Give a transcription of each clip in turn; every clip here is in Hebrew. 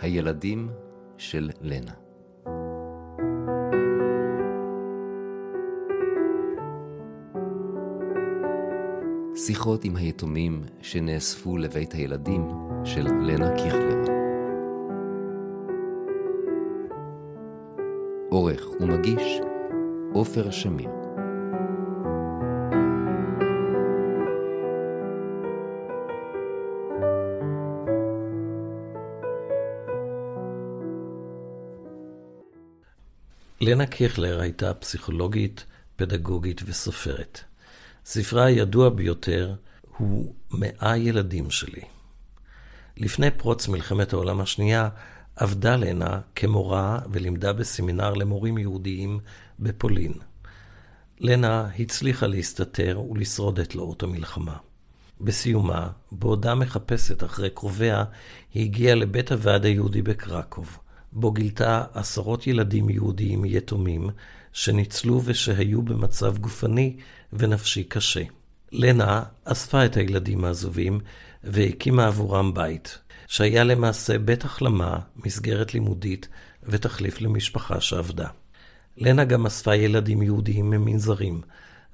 הילדים של לנה. שיחות עם היתומים שנאספו לבית הילדים של לנה קיכלר. עורך ומגיש עופר שמיר לנה קיכלר הייתה פסיכולוגית, פדגוגית וסופרת. ספרה הידוע ביותר הוא מאה ילדים שלי. לפני פרוץ מלחמת העולם השנייה, עבדה לנה כמורה ולימדה בסמינר למורים יהודיים בפולין. לנה הצליחה להסתתר ולשרוד את תלאות המלחמה. בסיומה, בעודה מחפשת אחרי קרוביה, היא הגיעה לבית הוועד היהודי בקרקוב, בו גילתה עשרות ילדים יהודיים יתומים, שניצלו ושהיו במצב גופני ונפשי קשה. לנה אספה את הילדים העזובים והקימה עבורם בית, שהיה למעשה בית החלמה, מסגרת לימודית ותחליף למשפחה שעבדה. לנה גם אספה ילדים יהודיים ממנזרים,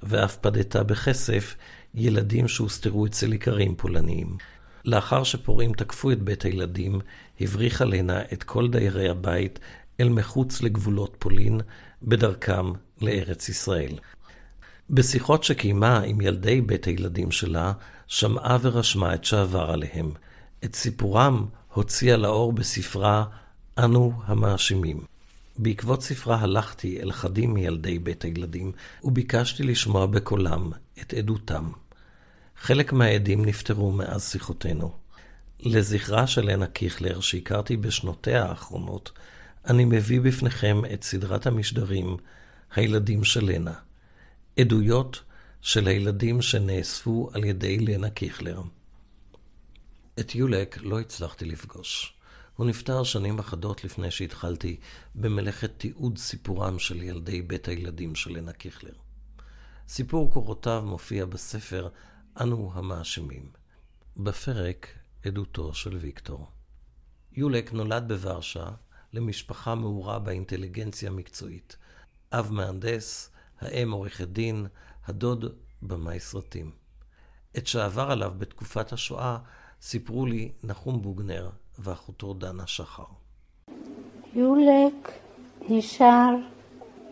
ואף פדתה בכסף ילדים שהוסתרו אצל איכרים פולניים. לאחר שפורעים תקפו את בית הילדים, הבריחה לנה את כל דיירי הבית אל מחוץ לגבולות פולין, בדרכם לארץ ישראל. בשיחות שקיימה עם ילדי בית הילדים שלה, שמעה ורשמה את שעבר עליהם. את סיפורם הוציאה לאור בספרה "אנו המאשימים". בעקבות ספרה הלכתי אל אחדים מילדי בית הילדים, וביקשתי לשמוע בקולם את עדותם. חלק מהעדים נפטרו מאז שיחותינו. לזכרה של לנה קיכלר, שהכרתי בשנותיה האחרונות, אני מביא בפניכם את סדרת המשדרים "הילדים של לנה", עדויות של הילדים שנאספו על ידי לנה קיכלר. את יולק לא הצלחתי לפגוש. הוא נפטר שנים אחדות לפני שהתחלתי במלאכת תיעוד סיפורם של ילדי בית הילדים של לנה קיכלר. סיפור קורותיו מופיע בספר "אנו המאשימים". בפרק עדותו של ויקטור. יולק נולד בוורשה למשפחה מעורה באינטליגנציה המקצועית. אב מהנדס, האם עורכת דין, הדוד במאי סרטים. את שעבר עליו בתקופת השואה סיפרו לי נחום בוגנר ואחותו דנה שחר. יולק נשאר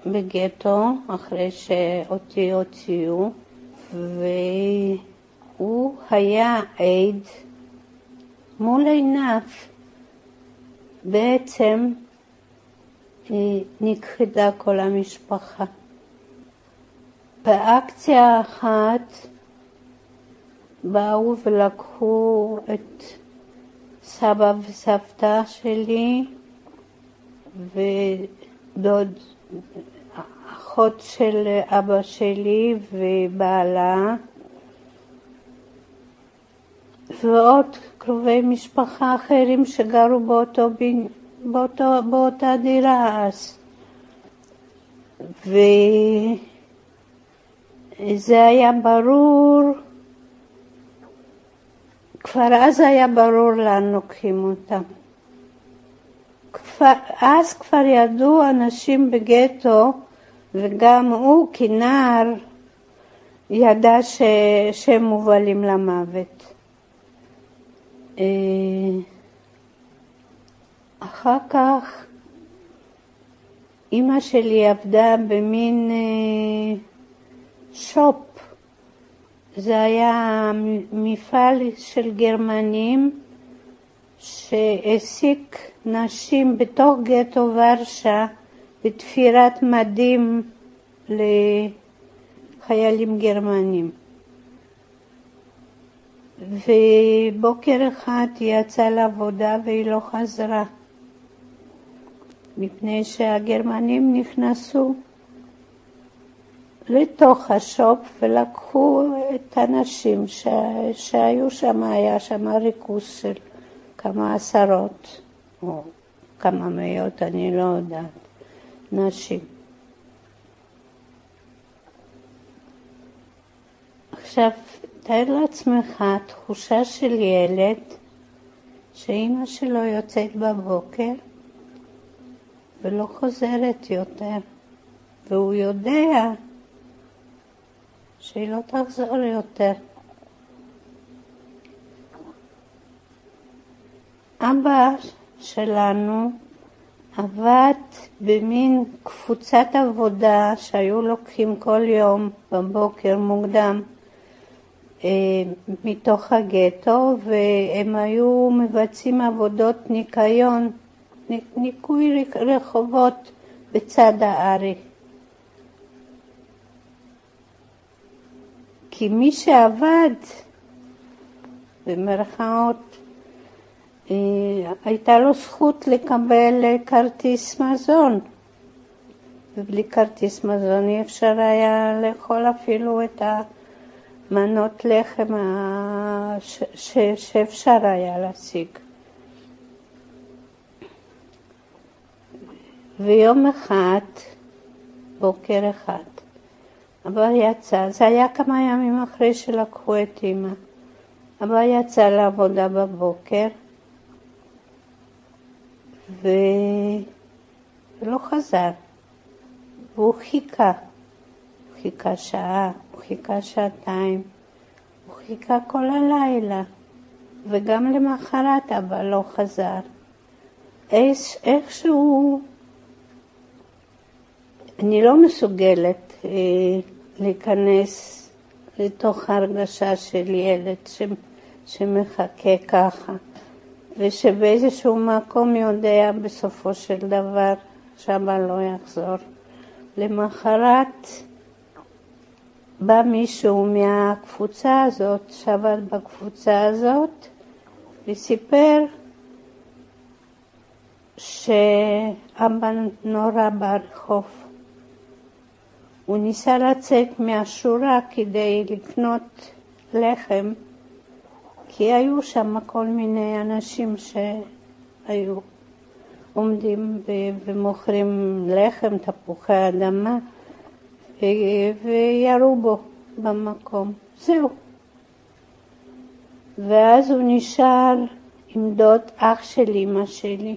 בגטו אחרי שאותי הוציאו, והוא היה עד מול עיניו. בעצם נכחדה כל המשפחה. באקציה אחת באו ולקחו את סבא וסבתא שלי ודוד, אחות של אבא שלי ובעלה ועוד קרובי משפחה אחרים שגרו באותו, באותו, באותה דירה אז. וזה היה ברור כבר אז היה ברור לאן לוקחים אותם. אז כבר ידעו אנשים בגטו, וגם הוא כנער ידע ש, שהם מובלים למוות. אה, אחר כך אימא שלי עבדה במין אה, שופ זה היה מפעל של גרמנים שהעסיק נשים בתוך גטו ורשה בתפירת מדים לחיילים גרמנים. ובוקר אחד היא יצאה לעבודה והיא לא חזרה, מפני שהגרמנים נכנסו לתוך השופ ולקחו את הנשים ש... שהיו שם, היה שם ריכוז של כמה עשרות או כמה מאות, אני לא יודעת, נשים. עכשיו, תאר לעצמך תחושה של ילד שאימא שלו יוצאת בבוקר ולא חוזרת יותר, והוא יודע שהיא לא תחזור יותר. אבא שלנו עבד במין קבוצת עבודה שהיו לוקחים כל יום בבוקר מוקדם מתוך הגטו והם היו מבצעים עבודות ניקיון, ניקוי רחובות בצד הארי. כי מי שעבד, במרכאות, אה, הייתה לו זכות לקבל כרטיס מזון, ובלי כרטיס מזון אי אפשר היה לאכול אפילו את המנות לחם שאפשר היה להשיג. ויום אחד, בוקר אחד, אבא יצא, זה היה כמה ימים אחרי שלקחו את אמא. אבא יצא לעבודה בבוקר. ולא חזר. והוא חיכה. הוא חיכה שעה, חיכה שעתיים, הוא חיכה כל הלילה. וגם למחרת אבא לא חזר. איכשהו אני לא מסוגלת אה, להיכנס לתוך ההרגשה של ילד ש, שמחכה ככה. ושבאיזשהו מקום יודע בסופו של דבר שאבא לא יחזור. למחרת בא מישהו מהקבוצה הזאת, שעבד בקבוצה הזאת, וסיפר שאבא נורא ברחוב. הוא ניסה לצאת מהשורה כדי לקנות לחם כי היו שם כל מיני אנשים שהיו עומדים ומוכרים לחם, תפוחי אדמה, וירו בו במקום. זהו. ואז הוא נשאר עם דוד אח של אימא שלי.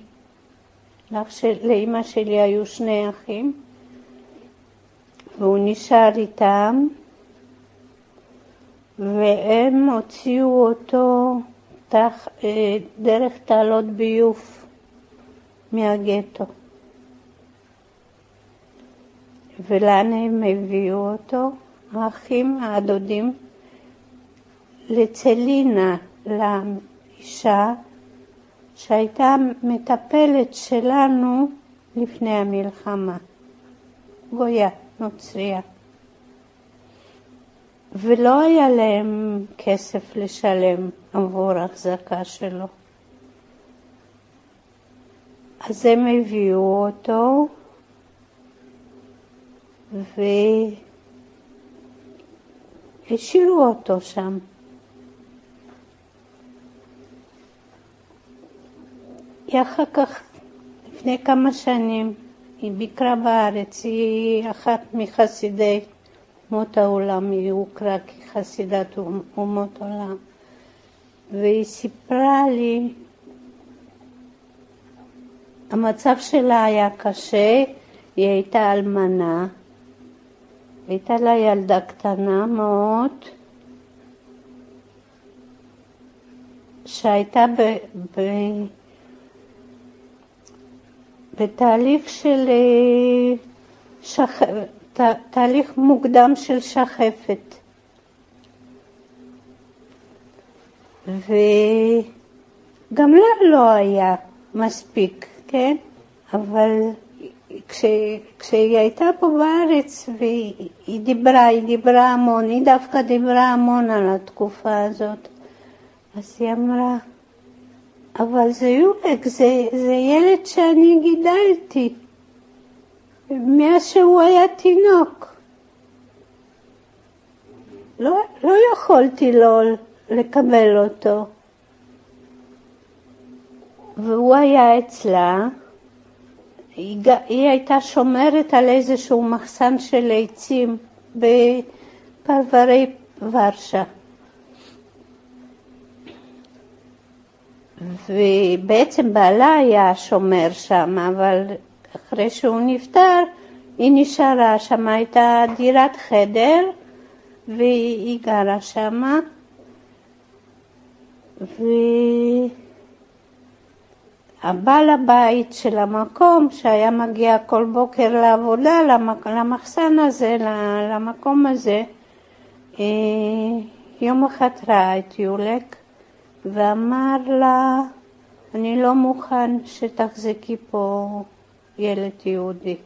של, לאימא שלי היו שני אחים, והוא נשאר איתם. והם הוציאו אותו תח, אה, דרך תעלות ביוב מהגטו. ולאן הם הביאו אותו? האחים הדודים לצלינה, לאישה שהייתה מטפלת שלנו לפני המלחמה, גויה, נוצריה. ולא היה להם כסף לשלם עבור ההחזקה שלו. אז הם הביאו אותו והשאירו אותו שם. אחר כך, לפני כמה שנים, היא ביקרה בארץ, היא אחת מחסידי אומות העולם, היא הוכרה כחסידת אומות עולם. והיא סיפרה לי, המצב שלה היה קשה, היא הייתה אלמנה, הייתה לה ילדה קטנה מאוד, שהייתה ב, ב, בתהליך של אה, שח... ת, תהליך מוקדם של שחפת. וגם לה לא היה מספיק, כן? אבל כש, כשהיא הייתה פה בארץ והיא דיברה, היא דיברה המון, היא דווקא דיברה המון על התקופה הזאת, אז היא אמרה, אבל זה יורק, זה, זה ילד שאני גידלתי. מאז שהוא היה תינוק. לא, לא יכולתי לא לקבל אותו. והוא היה אצלה, היא, היא הייתה שומרת על איזשהו מחסן של עצים בפרברי ורשה. ובעצם בעלה היה שומר שם, אבל אחרי שהוא נפטר, היא נשארה שם, הייתה דירת חדר, והיא גרה שמה. והבעל הבית של המקום, שהיה מגיע כל בוקר לעבודה, למחסן הזה, למקום הזה, אה, יום אחד ראה את יולק ואמר לה, אני לא מוכן שתחזיקי פה ילד יהודי.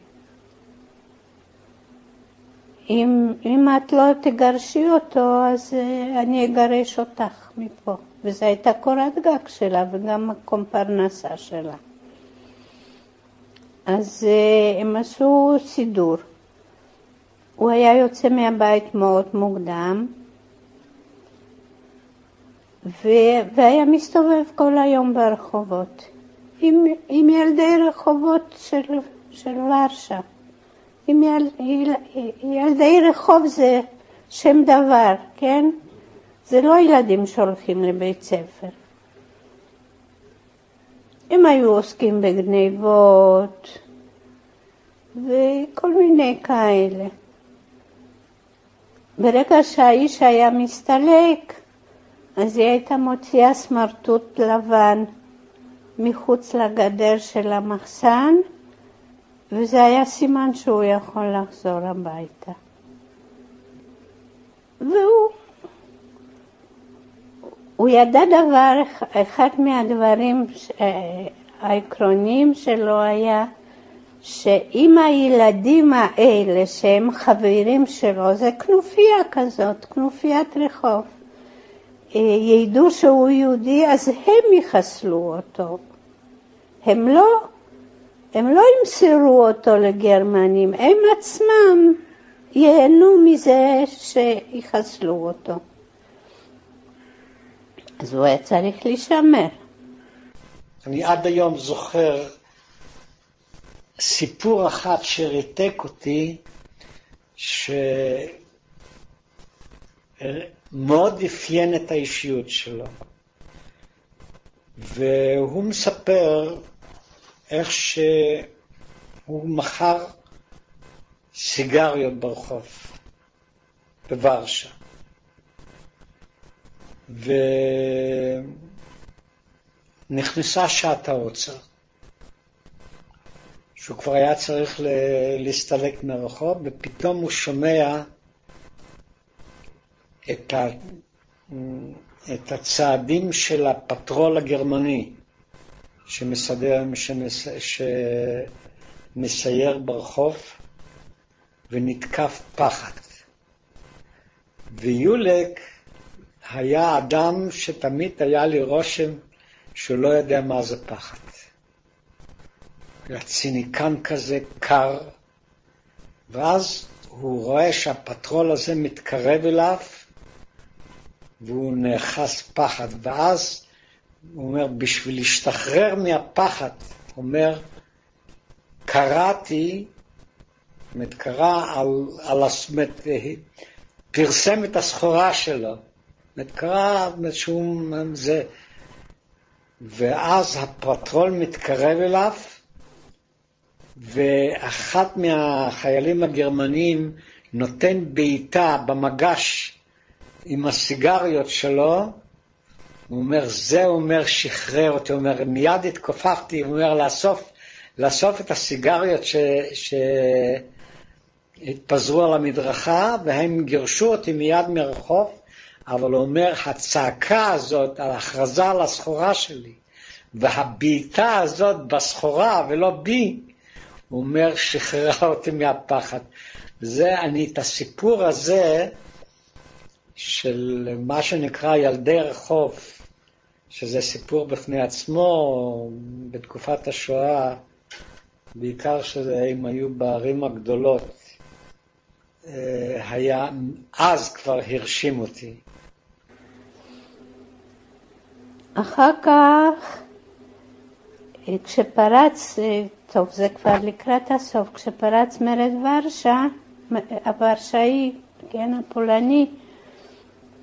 אם, אם את לא תגרשי אותו, אז אה, אני אגרש אותך מפה. וזו הייתה קורת גג שלה וגם מקום פרנסה שלה. אז אה, הם עשו סידור. הוא היה יוצא מהבית מאוד מוקדם, והיה מסתובב כל היום ברחובות, עם, עם ילדי רחובות של, של ורשה. עם יל, יל, ילדי רחוב זה שם דבר, כן? זה לא ילדים שהולכים לבית ספר. הם היו עוסקים בגניבות וכל מיני כאלה. ברגע שהאיש היה מסתלק, אז היא הייתה מוציאה סמרטוט לבן מחוץ לגדר של המחסן, וזה היה סימן שהוא יכול לחזור הביתה. והוא הוא ידע דבר, אחד מהדברים העקרוניים שלו היה שאם הילדים האלה שהם חברים שלו, זה כנופיה כזאת, כנופיית רחוב, אה, ידעו שהוא יהודי, אז הם יחסלו אותו. הם לא, הם לא ימסרו אותו לגרמנים, הם עצמם ייהנו מזה שיחסלו אותו. אז הוא היה צריך להישמר. אני עד היום זוכר סיפור אחד שריתק אותי, שמאוד אפיין את האישיות שלו. והוא מספר איך שהוא מכר סיגריות ברחוב בוורשה. ונכנסה שעת העוצר, שהוא כבר היה צריך להסתלק מהרחוב, ופתאום הוא שומע את, ה... את הצעדים של הפטרול הגרמני שמסדר, שמס... שמסייר ברחוב ונתקף פחד. ויולק היה אדם שתמיד היה לי רושם שהוא לא יודע מה זה פחד. היה ציניקן כזה קר, ואז הוא רואה שהפטרול הזה מתקרב אליו, והוא נאחז פחד, ואז הוא אומר, בשביל להשתחרר מהפחד, הוא אומר, קראתי, זאת אומרת, קרא על, על, פרסם את הסחורה שלו. קרה משהו זה, ואז הפטרול מתקרב אליו, ואחת מהחיילים הגרמנים נותן בעיטה במגש עם הסיגריות שלו, הוא אומר, זה אומר, שחרר אותי, הוא אומר, מיד התכופפתי, הוא אומר, לאסוף, לאסוף את הסיגריות ש... שהתפזרו על המדרכה, והם גירשו אותי מיד מהרחוב, אבל הוא אומר, הצעקה הזאת על על הסחורה שלי, והבעיטה הזאת בסחורה ולא בי, הוא אומר, שחררה אותי מהפחד. זה, אני, את הסיפור הזה של מה שנקרא ילדי רחוב, שזה סיפור בפני עצמו, בתקופת השואה, בעיקר שהם היו בערים הגדולות, אה, היה, אז כבר הרשים אותי. אחר כך, כשפרץ, טוב, זה כבר לקראת הסוף, כשפרץ מרד ורשה, הוורשאי, כן, הפולני,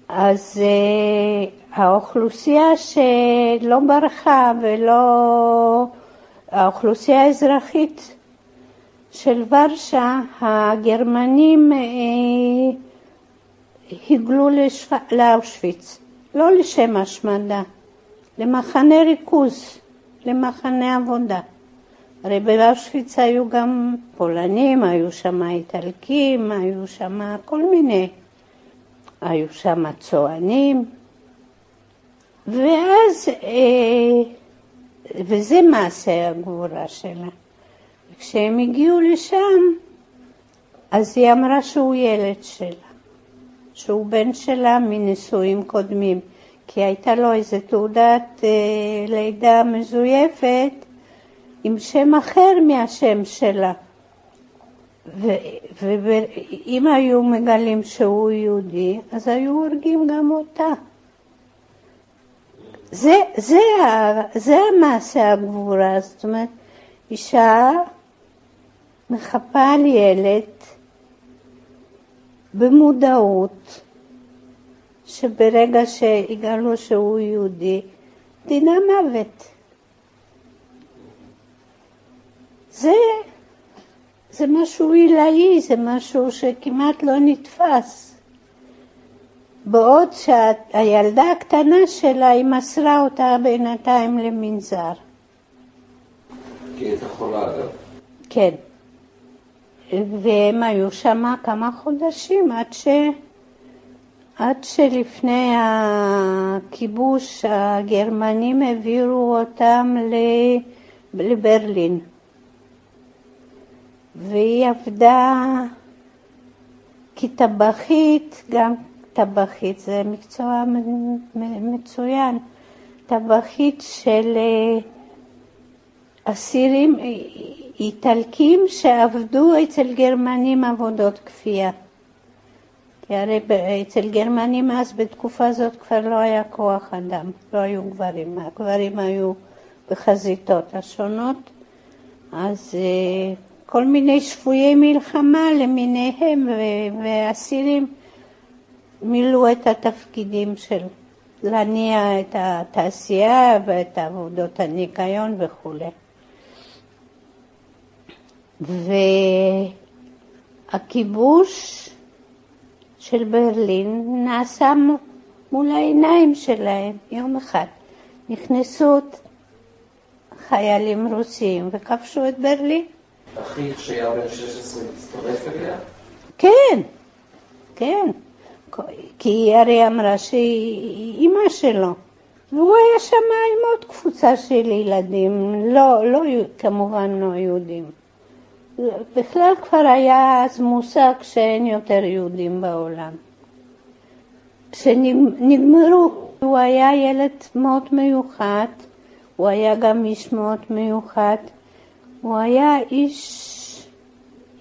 אז, האוכלוסייה שלא ברחה ולא... האוכלוסייה האזרחית של ורשה, הגרמנים אה, הגלו לשו... לאושוויץ, לא לשם השמדה, למחנה ריכוז, למחנה עבודה. הרי באושוויץ היו גם פולנים, היו שם איטלקים, היו שם כל מיני, היו שם צוענים, ואז, אה, וזה מעשה הגבורה שלה. כשהם הגיעו לשם, אז היא אמרה שהוא ילד שלה, שהוא בן שלה מנישואים קודמים, כי הייתה לו איזו תעודת אה, לידה מזויפת עם שם אחר מהשם שלה. ואם היו מגלים שהוא יהודי, אז היו הורגים גם אותה. זה, זה, זה המעשה הגבורה, זאת אומרת, אישה מחפה על ילד במודעות, שברגע שיגלו שהוא יהודי, דינה מוות. זה, זה משהו עילאי, זה משהו שכמעט לא נתפס. בעוד שהילדה הקטנה שלה, היא מסרה אותה בינתיים למנזר. כי היא הייתה חולה אגב. כן. והם היו שם כמה חודשים עד, ש... עד שלפני הכיבוש הגרמנים העבירו אותם לברלין. והיא עבדה כטבחית, גם טבחית, זה מקצוע מצוין, טבחית של אה, אסירים איטלקים שעבדו אצל גרמנים עבודות כפייה. כי הרי אצל גרמנים אז בתקופה הזאת כבר לא היה כוח אדם, לא היו גברים, הגברים היו בחזיתות השונות, אז אה, כל מיני שבויי מלחמה למיניהם ואסירים מילאו את התפקידים של להניע את התעשייה ואת עבודות הניקיון וכולי. והכיבוש של ברלין נעשה מול העיניים שלהם יום אחד. נכנסו חיילים רוסים וכבשו את ברלין. אחיך שהיה בן 16 הצטרף אליה? כן, כן. כי היא הרי אמרה שהיא אימא שלו. והוא היה שם עם עוד קבוצה של ילדים, לא, לא, כמובן לא יהודים. בכלל כבר היה אז מושג שאין יותר יהודים בעולם. כשנגמרו, הוא היה ילד מאוד מיוחד, הוא היה גם איש מאוד מיוחד, הוא היה איש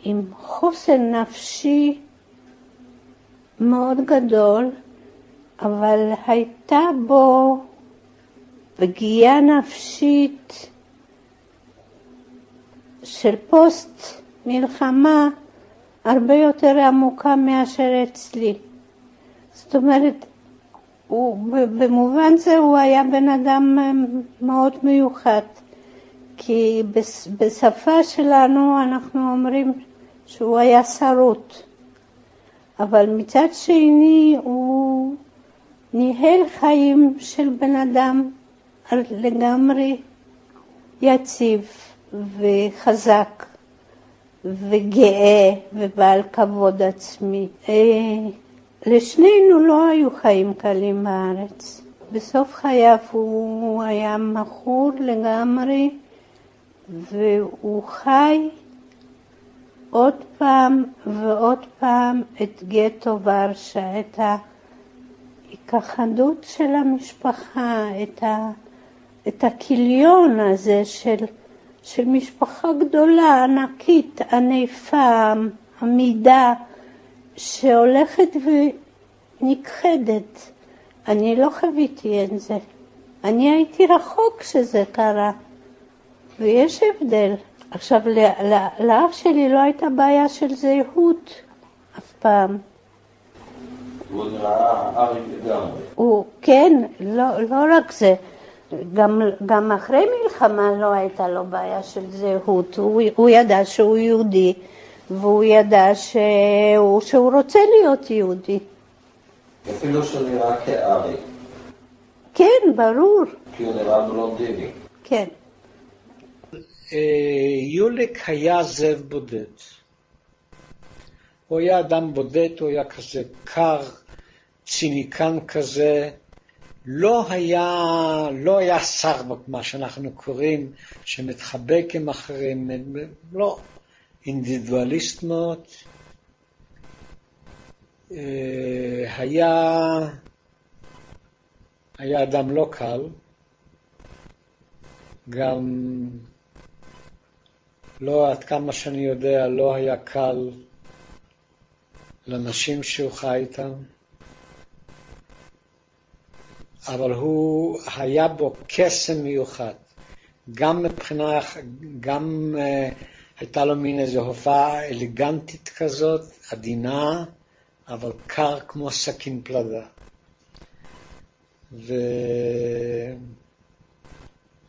עם חוסן נפשי מאוד גדול, אבל הייתה בו פגיעה נפשית של פוסט מלחמה הרבה יותר עמוקה מאשר אצלי. זאת אומרת, הוא, במובן זה הוא היה בן אדם מאוד מיוחד, כי בשפה שלנו אנחנו אומרים שהוא היה שרוט. אבל מצד שני הוא ניהל חיים של בן אדם לגמרי יציב וחזק וגאה ובעל כבוד עצמי. אה, לשנינו לא היו חיים קלים בארץ. בסוף חייו הוא היה מכור לגמרי והוא חי עוד פעם ועוד פעם את גטו ורשה, את ההיכחדות של המשפחה, את, ה, את הכיליון הזה של, של משפחה גדולה, ענקית, ענפה, עמידה, שהולכת ונכחדת. אני לא חוויתי את זה. אני הייתי רחוק כשזה קרה, ויש הבדל. עכשיו, לאח שלי לא הייתה בעיה של זהות אף פעם. הוא נראה ארי לגמרי. הוא, כן, לא, לא רק זה, גם, גם אחרי מלחמה לא הייתה לו בעיה של זהות, הוא, הוא ידע שהוא יהודי והוא ידע שהוא, שהוא רוצה להיות יהודי. אפילו שהוא נראה כארי. כן, ברור. כי הוא נראה בלונדיני. כן. אה, יוליק היה זאב בודד. הוא היה אדם בודד, הוא היה כזה קר, ציניקן כזה. לא היה, לא היה סרבק, מה שאנחנו קוראים, שמתחבק עם אחרים, לא, אינדיבידואליסט מאוד. אה, היה, היה אדם לא קל, גם לא, עד כמה שאני יודע, לא היה קל לנשים שהוא חי איתם, אבל הוא, היה בו קסם מיוחד, גם מבחינה, גם uh, הייתה לו מין איזו הופעה אלגנטית כזאת, עדינה, אבל קר כמו סכין פלדה.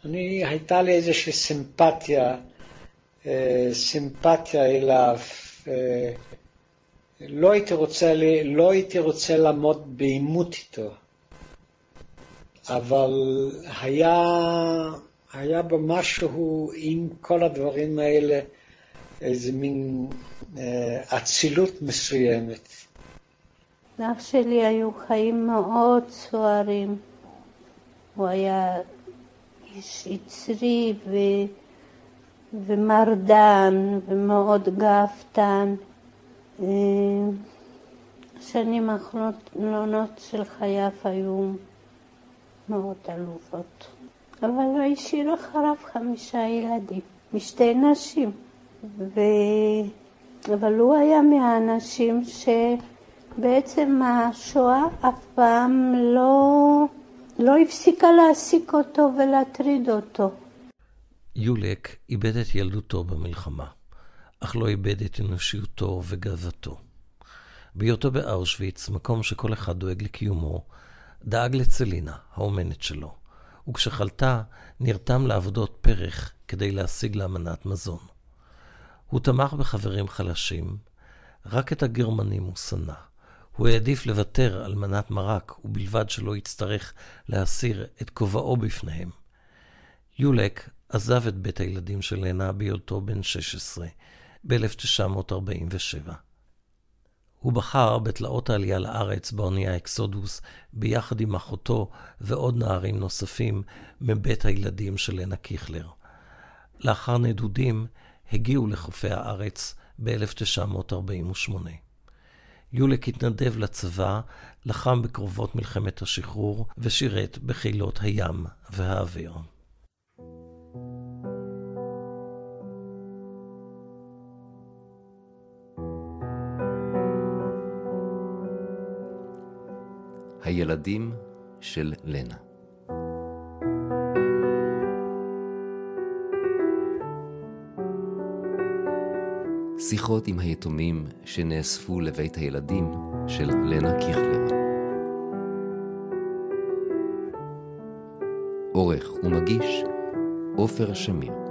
ואני, הייתה לי איזושהי סימפתיה, אה, סימפתיה אליו. אה, לא הייתי רוצה, לא הייתי רוצה לעמוד בעימות איתו, אבל היה, היה בו משהו עם כל הדברים האלה, איזה מין אה, אצילות מסוימת. לאח שלי היו חיים מאוד סוערים. הוא היה איש יצרי ו... ומרדן ומאוד גאוותן. השנים האחרונות של חייו היו מאוד עלובות. אבל הוא השאיר אחריו חמישה ילדים, משתי נשים. ו... אבל הוא היה מהאנשים שבעצם השואה אף פעם לא, לא הפסיקה להעסיק אותו ולהטריד אותו. יולק איבד את ילדותו במלחמה. אך לא איבד את אנושיותו וגאוותו. בהיותו באושוויץ, מקום שכל אחד דואג לקיומו, דאג לצלינה, האומנת שלו, וכשחלתה, נרתם לעבודות פרח כדי להשיג לה מנת מזון. הוא תמך בחברים חלשים, רק את הגרמנים הוא שנא. הוא העדיף לוותר על מנת מרק, ובלבד שלא יצטרך להסיר את כובעו בפניהם. יולק עזב את בית הילדים של לנה בהיותו בן 16, ב-1947. הוא בחר בתלאות העלייה לארץ באונייה אקסודוס, ביחד עם אחותו ועוד נערים נוספים מבית הילדים של לנה קיכלר. לאחר נדודים, הגיעו לחופי הארץ ב-1948. יולק התנדב לצבא, לחם בקרובות מלחמת השחרור ושירת בחילות הים והאוויר. הילדים של לנה. שיחות עם היתומים שנאספו לבית הילדים של לנה קיכלר. עורך ומגיש עופר שמיר